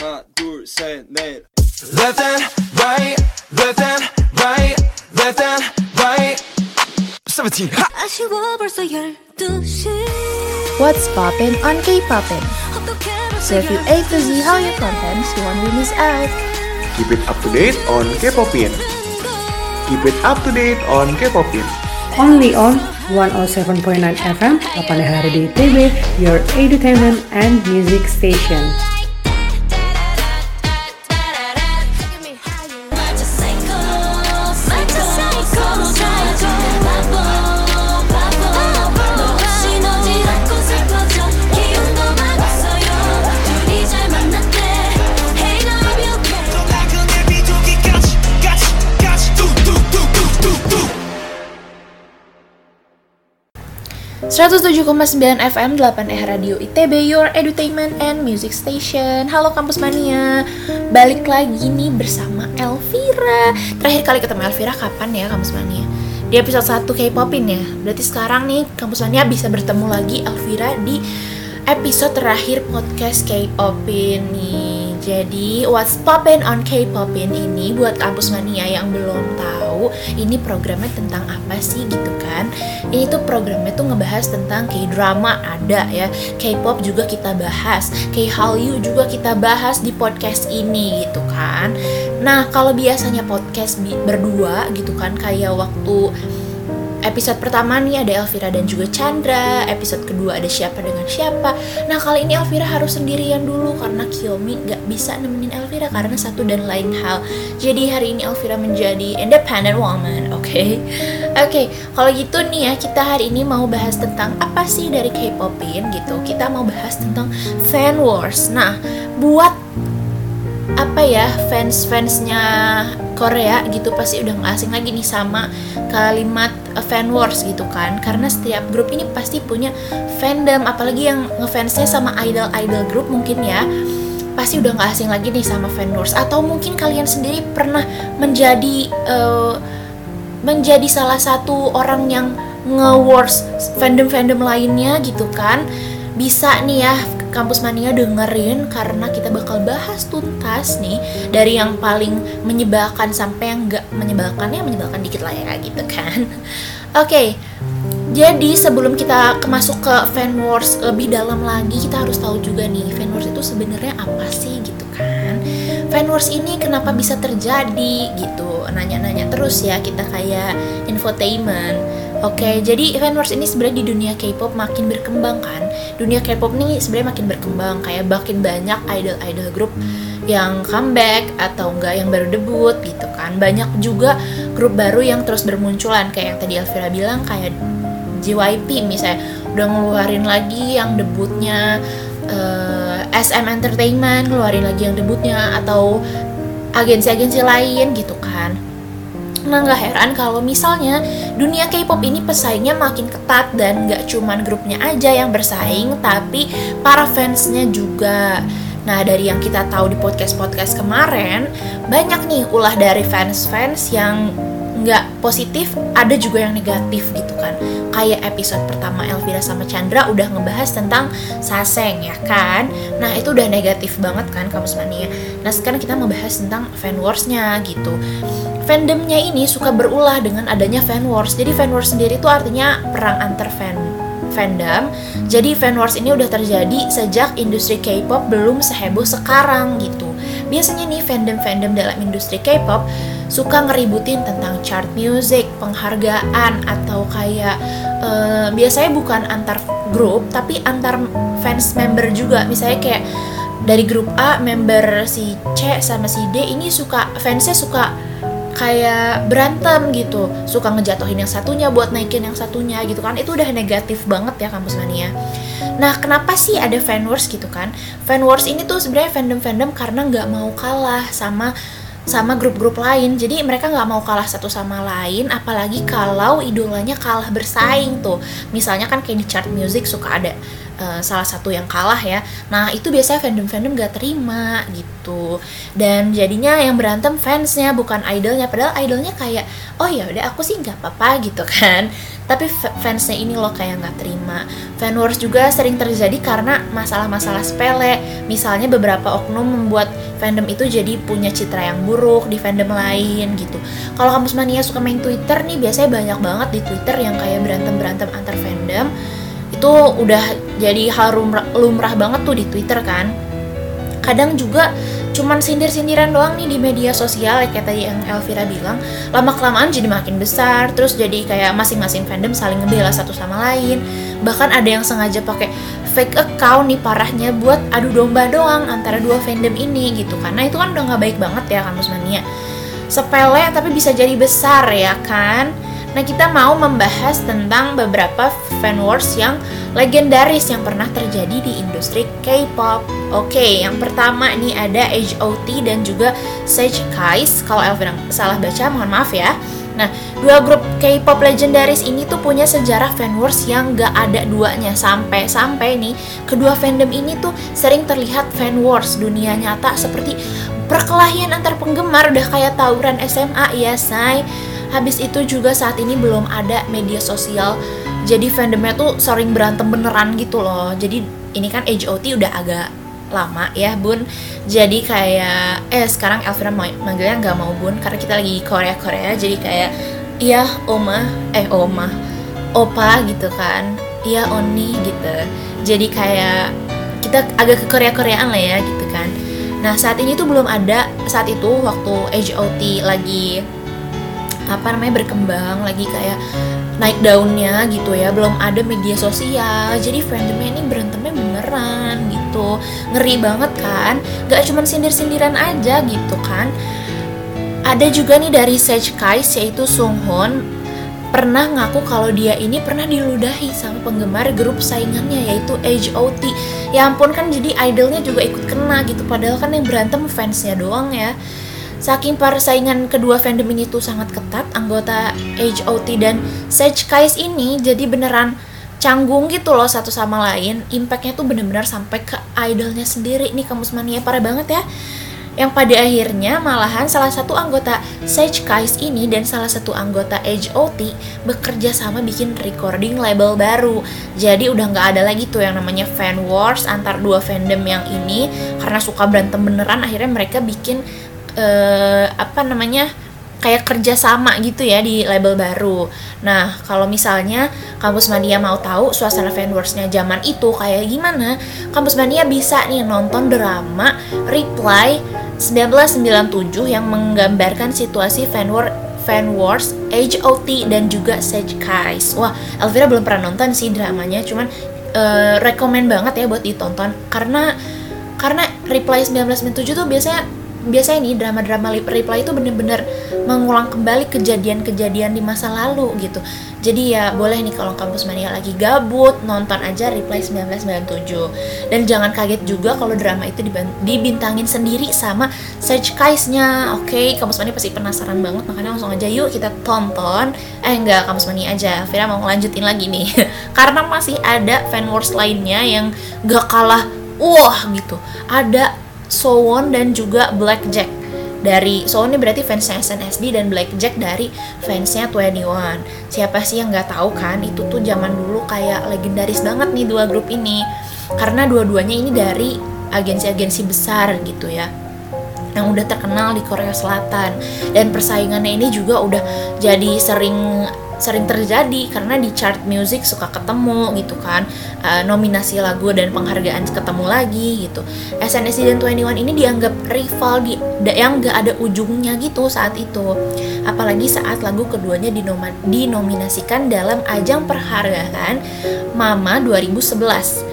하나 둘셋넷 Left and right, left and right, left and right. 17. Ha! 아쉬워 벌써 12시 What's poppin' on K-Poppin'? 어떻게 Serve you A to Z Hallyu contents you won't miss out. Keep it up to date on K-Popin. Keep it up to date on K-Popin. Only on 107.9 FM, Lapangan Hari di ITB, your entertainment and music station. 107,9 FM 8E Radio ITB Your Entertainment and Music Station. Halo Kampus Mania. Balik lagi nih bersama Elvira. Terakhir kali ketemu Elvira kapan ya Kampus Mania? Di episode satu K-popin ya. Berarti sekarang nih Kampus Mania bisa bertemu lagi Elvira di episode terakhir podcast K-popin nih jadi What's Poppin' on K-Popin ini buat kampus mania yang belum tahu ini programnya tentang apa sih gitu kan? Ini tuh programnya tuh ngebahas tentang K-drama ada ya. K-pop juga kita bahas K-Hallyu juga kita bahas di podcast ini gitu kan. Nah kalau biasanya podcast berdua gitu kan kayak waktu episode pertama nih ada Elvira dan juga Chandra. Episode kedua ada siapa dengan siapa. Nah kali ini Elvira harus sendirian dulu karena Kiyomi gak bisa nemenin Elvira karena satu dan lain hal. Jadi hari ini Elvira menjadi independent woman oke? Oke kalau gitu nih ya kita hari ini mau bahas tentang apa sih dari K-popin gitu. Kita mau bahas tentang fan wars. Nah buat apa ya fans fansnya Korea gitu pasti udah nggak asing lagi nih sama kalimat uh, fan wars gitu kan. Karena setiap grup ini pasti punya fandom apalagi yang ngefansnya sama idol idol grup mungkin ya. Pasti udah nggak asing lagi nih sama fan wars. Atau mungkin kalian sendiri pernah menjadi uh, menjadi salah satu orang yang nge-wars fandom-fandom lainnya gitu kan. Bisa nih ya kampus mania dengerin karena kita bakal bahas tuntas nih dari yang paling menyebalkan sampai yang nggak menyebalkan ya menyebalkan dikit lah ya gitu kan. Oke jadi sebelum kita masuk ke fan wars lebih dalam lagi kita harus tahu juga nih fan wars itu sebenarnya apa sih gitu kan. Fan wars ini kenapa bisa terjadi gitu. Nanya-nanya terus ya kita kayak infotainment Oke, jadi fan wars ini sebenarnya di dunia K-pop makin berkembang kan. Dunia K-pop nih sebenarnya makin berkembang, kayak makin banyak idol-idol grup yang comeback atau enggak yang baru debut gitu kan. Banyak juga grup baru yang terus bermunculan kayak yang tadi Elvira bilang kayak JYP misalnya udah ngeluarin lagi yang debutnya eh, SM Entertainment ngeluarin lagi yang debutnya atau agensi-agensi lain gitu kan. Nah nggak heran kalau misalnya dunia K-pop ini pesaingnya makin ketat dan nggak cuman grupnya aja yang bersaing, tapi para fansnya juga. Nah dari yang kita tahu di podcast-podcast kemarin, banyak nih ulah dari fans-fans yang nggak positif, ada juga yang negatif gitu kan. Kayak episode pertama Elvira sama Chandra udah ngebahas tentang Saseng ya kan. Nah itu udah negatif banget kan kampus mania. Nah sekarang kita mau bahas tentang fan warsnya gitu fandomnya ini suka berulah dengan adanya fan wars. Jadi fan wars sendiri itu artinya perang antar fan fandom. Jadi fan wars ini udah terjadi sejak industri K-pop belum seheboh sekarang gitu. Biasanya nih fandom-fandom dalam industri K-pop suka ngeributin tentang chart music, penghargaan atau kayak eh, biasanya bukan antar grup tapi antar fans member juga. Misalnya kayak dari grup A member si C sama si D ini suka fansnya suka kayak berantem gitu. Suka ngejatuhin yang satunya buat naikin yang satunya gitu kan. Itu udah negatif banget ya kampus mania. Nah kenapa sih ada fan wars gitu kan? Fan wars ini tuh sebenarnya fandom fandom karena nggak mau kalah sama sama grup-grup lain jadi mereka nggak mau kalah satu sama lain apalagi kalau idolanya kalah bersaing tuh misalnya kan kayak di chart music suka ada eh, salah satu yang kalah ya. Nah itu biasanya fandom-fandom gak terima gitu. Dan jadinya yang berantem fansnya bukan idolnya. Padahal idolnya kayak oh ya udah aku sih nggak apa-apa gitu kan. Tapi fa- fansnya ini loh kayak nggak terima. Fan wars juga sering terjadi karena masalah-masalah sepele. Misalnya beberapa oknum membuat fandom itu jadi punya citra yang buruk di fandom lain gitu. Kalau kampus mania suka main Twitter nih biasanya banyak banget di Twitter yang kayak berantem-berantem antar fandom. Itu udah jadi hal lumrah banget tuh di Twitter kan. Kadang juga cuman sindir-sindiran doang nih di media sosial kayak tadi yang Elvira bilang. Lama kelamaan jadi makin besar terus jadi kayak masing-masing fandom saling ngebela satu sama lain. Bahkan ada yang sengaja pakai fake account nih parahnya buat adu domba doang antara dua fandom ini gitu. Karena itu kan udah nggak baik banget ya kampus mania. Sepele tapi bisa jadi besar ya kan Nah, kita mau membahas tentang beberapa fan wars yang legendaris yang pernah terjadi di industri K-pop. Oke, yang pertama nih ada H.O.T dan juga Sage Kais. Kalau Elvin salah baca, mohon maaf ya. Nah, dua grup K-pop legendaris ini tuh punya sejarah fan wars yang gak ada duanya sampai-sampai nih kedua fandom ini tuh sering terlihat fan wars dunia nyata seperti perkelahian antar penggemar udah kayak tawuran SMA ya, say. Habis itu juga saat ini belum ada media sosial. Jadi fandomnya tuh sering berantem beneran gitu loh. Jadi ini kan HOT udah agak lama ya bun. Jadi kayak eh sekarang Elvira manggilnya nggak mau bun karena kita lagi Korea Korea. Jadi kayak iya oma eh oma opa gitu kan. Iya oni gitu. Jadi kayak kita agak ke Korea Koreaan lah ya gitu kan. Nah saat ini tuh belum ada saat itu waktu HOT lagi apa namanya berkembang lagi kayak naik daunnya gitu ya. Belum ada media sosial. Jadi fandomnya ini berantemnya beneran gitu. Ngeri banget kan? Gak cuman sindir-sindiran aja gitu kan. Ada juga nih dari Sage Kais yaitu Sung Hoon. Pernah ngaku kalau dia ini pernah diludahi sama penggemar grup saingannya yaitu H.O.T. Ya ampun kan jadi idolnya juga ikut kena gitu. Padahal kan yang berantem fansnya doang ya. Saking persaingan kedua fandom ini tuh sangat ketat, anggota H.O.T dan Sage Kais ini jadi beneran canggung gitu loh satu sama lain. Impactnya tuh bener-bener sampai ke idolnya sendiri nih kamus mania parah banget ya. Yang pada akhirnya malahan salah satu anggota Sage Kais ini dan salah satu anggota H.O.T bekerja sama bikin recording label baru. Jadi udah nggak ada lagi tuh yang namanya fan wars antar dua fandom yang ini karena suka berantem beneran akhirnya mereka bikin eh, apa namanya kayak kerja sama gitu ya di label baru. Nah, kalau misalnya Kampus Mania mau tahu suasana fan wars-nya zaman itu kayak gimana, Kampus Mania bisa nih nonton drama Reply 1997 yang menggambarkan situasi fan war Fan Wars, HOT dan juga Sage Kais. Wah, Elvira belum pernah nonton sih dramanya, cuman eh, rekomen banget ya buat ditonton karena karena Reply 1997 tuh biasanya biasanya nih drama-drama reply itu bener-bener mengulang kembali kejadian-kejadian di masa lalu gitu. Jadi ya boleh nih kalau kampus mania lagi gabut nonton aja reply 1997 dan jangan kaget juga kalau drama itu dibintangin sendiri sama Sage Kais-nya oke? Kampus mania pasti penasaran banget makanya langsung aja yuk kita tonton. Eh enggak kampus mania aja. Vira mau lanjutin lagi nih. Karena masih ada fan wars lainnya yang gak kalah wah gitu. Ada Sowon dan juga Blackjack. Dari Sowon ini berarti fansnya SNSD dan Blackjack dari fansnya 21 siapa sih yang nggak tahu kan? Itu tuh zaman dulu kayak legendaris banget nih dua grup ini. Karena dua-duanya ini dari agensi-agensi besar gitu ya. Yang udah terkenal di Korea Selatan. Dan persaingannya ini juga udah jadi sering sering terjadi karena di chart music suka ketemu gitu kan Eh, nominasi lagu dan penghargaan ketemu lagi gitu SNSD dan 21 ini dianggap rival di, yang gak ada ujungnya gitu saat itu apalagi saat lagu keduanya dinoma- dinominasikan dalam ajang perhargaan Mama 2011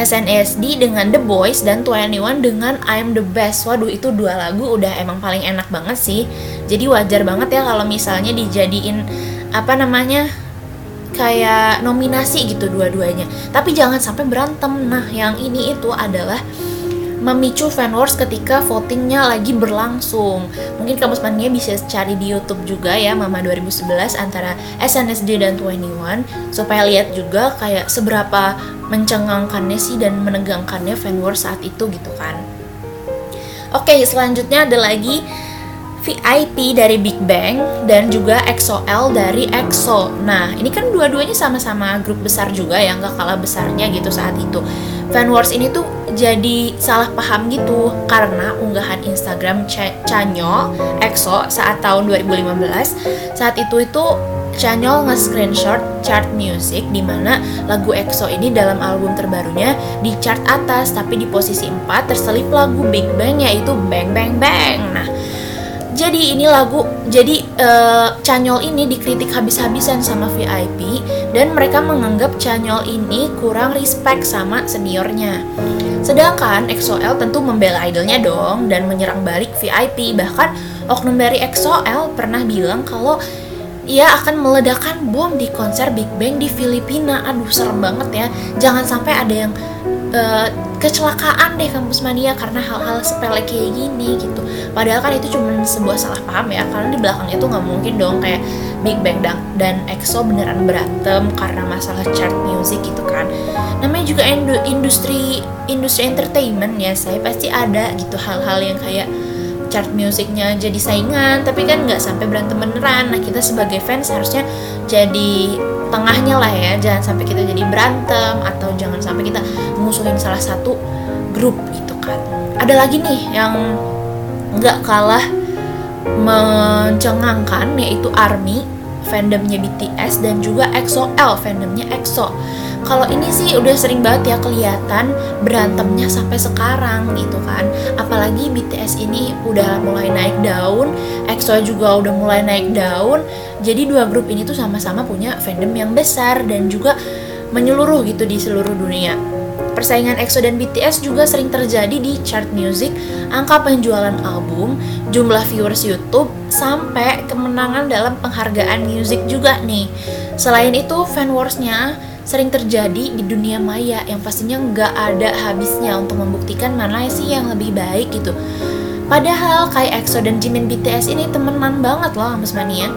SNSD dengan The Boys dan 21 dengan I'm the Best. Waduh, itu dua lagu udah emang paling enak banget sih. Jadi wajar banget ya kalau misalnya dijadiin apa namanya? kayak nominasi gitu dua-duanya. Tapi jangan sampai berantem. Nah, yang ini itu adalah memicu fan wars ketika votingnya lagi berlangsung. Mungkin kamu mania bisa cari di YouTube juga ya Mama 2011 antara SNSD dan 21 supaya lihat juga kayak seberapa mencengangkannya sih dan menegangkannya fan war saat itu gitu kan oke selanjutnya ada lagi VIP dari Big Bang dan juga EXO-L dari EXO. Nah, ini kan dua-duanya sama-sama grup besar juga yang gak kalah besarnya gitu saat itu. Fan Wars ini tuh jadi salah paham gitu karena unggahan Instagram Ch Chanyeol EXO saat tahun 2015 saat itu itu Chanyeol nge-screenshot chart music di mana lagu EXO ini dalam album terbarunya di chart atas tapi di posisi 4 terselip lagu Big Bang yaitu Bang Bang Bang. Nah, jadi ini lagu, jadi uh, Chanyol ini dikritik habis-habisan sama VIP dan mereka menganggap Chanyol ini kurang respect sama seniornya. Sedangkan EXO-L tentu membela idolnya dong dan menyerang balik VIP. Bahkan oknum dari EXO-L pernah bilang kalau ia akan meledakkan bom di konser Big Bang di Filipina. Aduh serem banget ya. Jangan sampai ada yang uh, kecelakaan deh kampus mania karena hal-hal sepele kayak gini gitu. Padahal kan itu cuma sebuah salah paham ya karena di belakang itu nggak mungkin dong kayak Big Bang dan, dan EXO beneran berantem karena masalah chart music gitu kan. Namanya juga industri industri entertainment ya saya pasti ada gitu hal-hal yang kayak chart musiknya jadi saingan tapi kan nggak sampai berantem beneran. Nah kita sebagai fans harusnya jadi tengahnya lah ya. Jangan sampai kita jadi berantem atau jangan sampai kita musuhin salah satu grup gitu kan. Ada lagi nih yang nggak kalah mencengangkan yaitu ARMY fandomnya BTS dan juga EXO-L fandomnya EXO kalau ini sih udah sering banget ya kelihatan berantemnya sampai sekarang gitu kan. Apalagi BTS ini udah mulai naik daun EXO juga udah mulai naik daun. Jadi dua grup ini tuh sama-sama punya fandom yang besar dan juga menyeluruh gitu di seluruh dunia. Persaingan EXO dan BTS juga sering terjadi di chart music, angka penjualan album, jumlah viewers YouTube, sampai kemenangan dalam penghargaan music juga nih. Selain itu, fan warsnya sering terjadi di dunia maya yang pastinya nggak ada habisnya untuk membuktikan mana sih yang lebih baik gitu. Padahal kayak EXO dan Jimin BTS ini temenan banget loh sama Mania.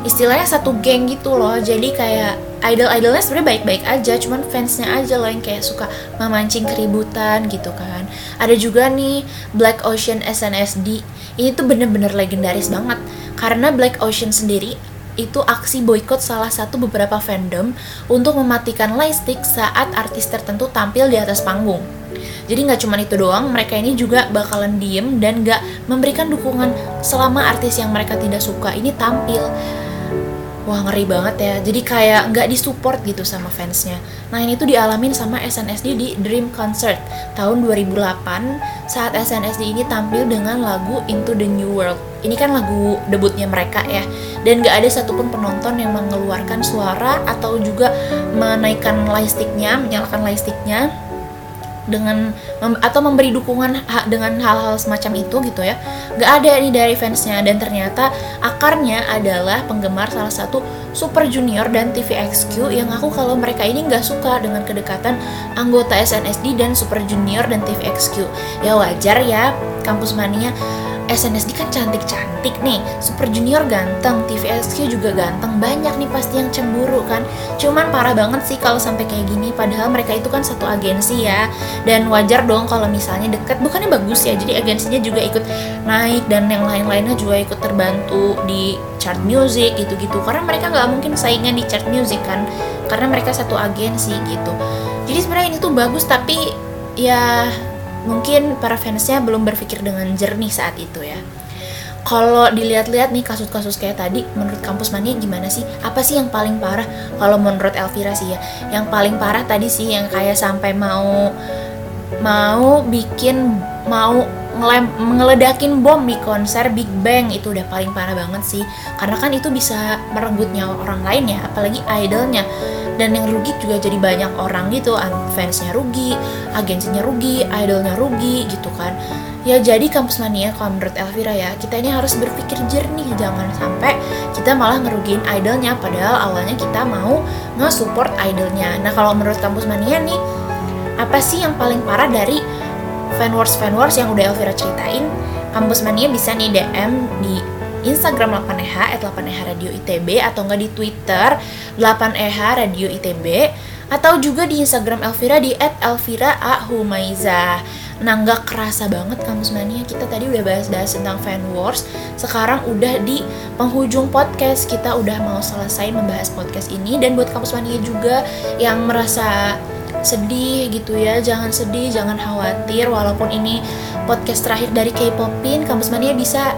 Istilahnya satu geng gitu loh, jadi kayak idol-idolnya sebenarnya baik-baik aja, cuman fansnya aja loh yang kayak suka memancing keributan gitu kan. Ada juga nih Black Ocean SNSD, ini tuh bener-bener legendaris banget karena Black Ocean sendiri itu aksi boykot salah satu beberapa fandom untuk mematikan lightstick saat artis tertentu tampil di atas panggung. Jadi nggak cuma itu doang, mereka ini juga bakalan diem dan nggak memberikan dukungan selama artis yang mereka tidak suka ini tampil. Wah ngeri banget ya, jadi kayak nggak disupport gitu sama fansnya. Nah ini tuh dialamin sama SNSD di Dream Concert tahun 2008 saat SNSD ini tampil dengan lagu Into the New World. Ini kan lagu debutnya mereka ya, dan gak ada satupun penonton yang mengeluarkan suara atau juga menaikkan lightsticknya, menyalakan lightsticknya dengan mem, atau memberi dukungan ha, dengan hal-hal semacam itu gitu ya. Nggak ada nih dari fansnya. Dan ternyata akarnya adalah penggemar salah satu Super Junior dan TVXQ yang aku kalau mereka ini nggak suka dengan kedekatan anggota SNSD dan Super Junior dan TVXQ ya wajar ya kampus mania SNSD kan cantik-cantik nih. Super Junior ganteng, TVSQ juga ganteng Banyak nih pasti yang cemburu kan. Cuman parah banget sih kalau sampai kayak gini Padahal mereka itu kan satu agensi ya. Dan wajar dong kalau misalnya deket Bukannya bagus ya, jadi agensinya juga ikut naik Dan yang lain-lainnya juga ikut terbantu di chart music gitu-gitu. Karena mereka nggak mungkin saingan di chart music kan Karena mereka satu agensi gitu. Jadi sebenarnya ini tuh bagus tapi ya mungkin para fansnya belum berpikir dengan jernih saat itu ya. Kalau dilihat-lihat nih kasus-kasus kayak tadi menurut kampus mania gimana sih? Apa sih yang paling parah? Kalau menurut Elvira sih ya yang paling parah tadi sih yang kayak sampai mau mau bikin mau ngeledakin bom di konser Big Bang itu udah paling parah banget sih. Karena kan itu bisa merenggut nyawa orang lain ya apalagi idolnya dan yang rugi juga jadi banyak orang gitu. Fansnya rugi agensinya rugi idolnya rugi gitu kan. Ya jadi kampus mania kalau menurut Elvira ya kita ini harus berpikir jernih jangan sampai kita malah ngerugiin idolnya padahal awalnya kita mau nge-support idolnya. Nah kalau menurut kampus mania nih apa sih yang paling parah dari fan wars fan wars yang udah Elvira ceritain? Kampus mania bisa nih DM di Instagram 8EH at 8EH Radio ITB atau enggak di Twitter 8EH Radio ITB atau juga di Instagram Elvira di @elvira_ahumaiza. Nah nggak kerasa banget kampus mania kita tadi udah bahas-bahas tentang fan wars Sekarang udah di penghujung podcast Kita udah mau selesai membahas podcast ini Dan buat kampus mania juga yang merasa sedih gitu ya Jangan sedih, jangan khawatir Walaupun ini podcast terakhir dari K-Popin Kampus mania bisa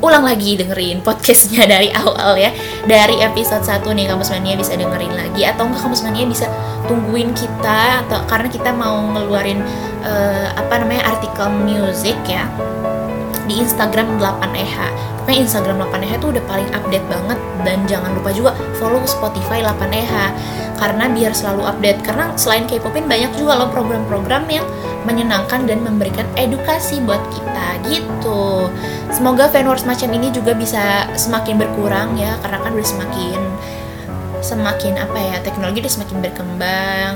ulang lagi dengerin podcastnya dari awal ya. Dari episode 1 nih kampus mania bisa dengerin lagi. Atau enggak kampus mania bisa tungguin kita atau karena kita mau ngeluarin uh, apa namanya artikel music ya di Instagram 8EH pokoknya Instagram 8EH itu udah paling update banget dan jangan lupa juga follow Spotify 8EH karena biar selalu update. Karena selain K-popin banyak juga loh program-program yang menyenangkan dan memberikan edukasi buat kita gitu. Semoga fan wars macam ini juga bisa semakin berkurang ya karena kan udah semakin semakin apa ya teknologi udah semakin berkembang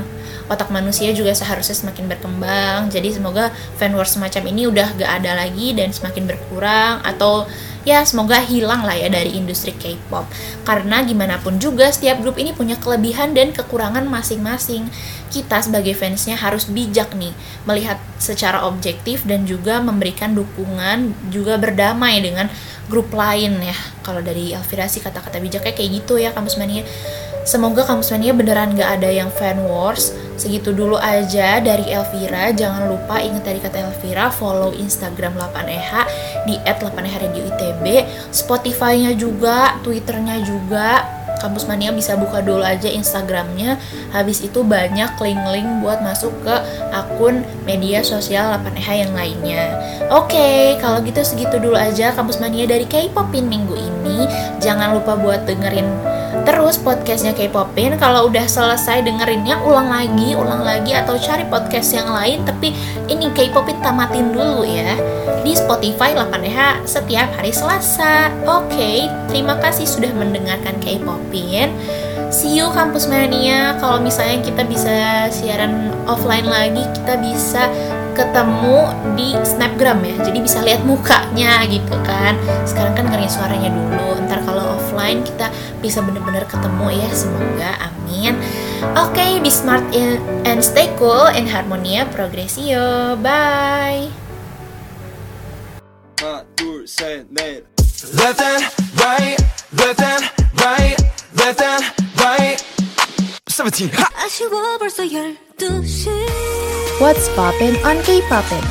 otak manusia juga seharusnya semakin berkembang. Jadi semoga fan wars semacam ini udah gak ada lagi dan semakin berkurang atau ya semoga hilang lah ya dari industri K-pop. Karena gimana pun juga setiap grup ini punya kelebihan dan kekurangan masing-masing. Kita sebagai fansnya harus bijak nih melihat secara objektif dan juga memberikan dukungan juga berdamai dengan grup lain ya. Kalau dari Elvira sih kata-kata bijaknya kayak gitu ya kampus mania. Semoga kampus mania beneran gak ada yang fan wars. Segitu dulu aja dari Elvira. Jangan lupa ingat tadi kata Elvira, follow Instagram 8EH di @8EH Radio ITB, Spotify-nya juga, Twitter-nya juga. Kampus Mania bisa buka dulu aja Instagramnya Habis itu banyak link-link buat masuk ke akun media sosial 8EH yang lainnya Oke, okay, kalau gitu segitu dulu aja Kampus Mania dari K-Popin minggu ini Jangan lupa buat dengerin terus podcastnya K-popin. Kalau udah selesai dengerinnya ulang lagi ulang lagi atau cari podcast yang lain tapi ini K-popin tamatin dulu ya. Di Spotify 8DH setiap hari Selasa. Oke okay, terima kasih sudah mendengarkan K-popin. See you kampus mania. Kalau misalnya kita bisa siaran offline lagi kita bisa ketemu di snapgram ya jadi bisa lihat mukanya gitu kan sekarang kan dengerin suaranya dulu ntar kalau offline kita bisa bener-bener ketemu ya semoga amin oke okay, be smart and stay cool in harmonia progresio bye 하나 둘셋넷 Left and right, left and right, left and right. 17. Ha! 아쉬워 벌써 12시 What's poppin' on K-popin?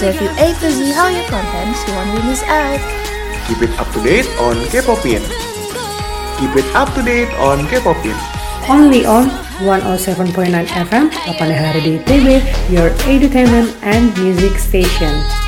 if you A to Z how your contents you won't miss out. Keep it up to date on K-Popin. Keep it up to date on K-Popin. Only on 107.9 FM, 8 hari di ITB, your entertainment and music station.